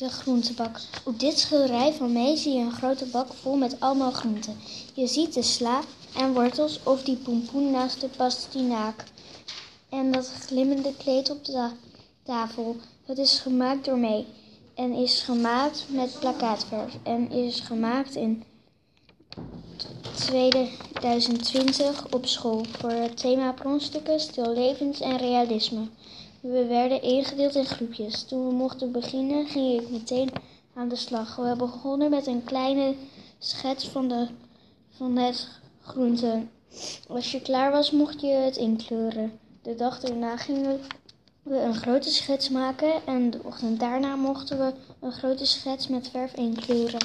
De groentebak. Op dit schilderij van mij zie je een grote bak vol met allemaal groenten. Je ziet de sla en wortels of die pompoen naast de pastinaak. En dat glimmende kleed op de tafel. Het is gemaakt door mij. En is gemaakt met plakkaatverf. En is gemaakt in 2020 op school. Voor het thema bronsstukken, stillevens en realisme. We werden ingedeeld in groepjes. Toen we mochten beginnen, ging ik meteen aan de slag. We begonnen met een kleine schets van, de, van het groente. Als je klaar was, mocht je het inkleuren. De dag daarna gingen we een grote schets maken en de ochtend daarna mochten we een grote schets met verf inkleuren.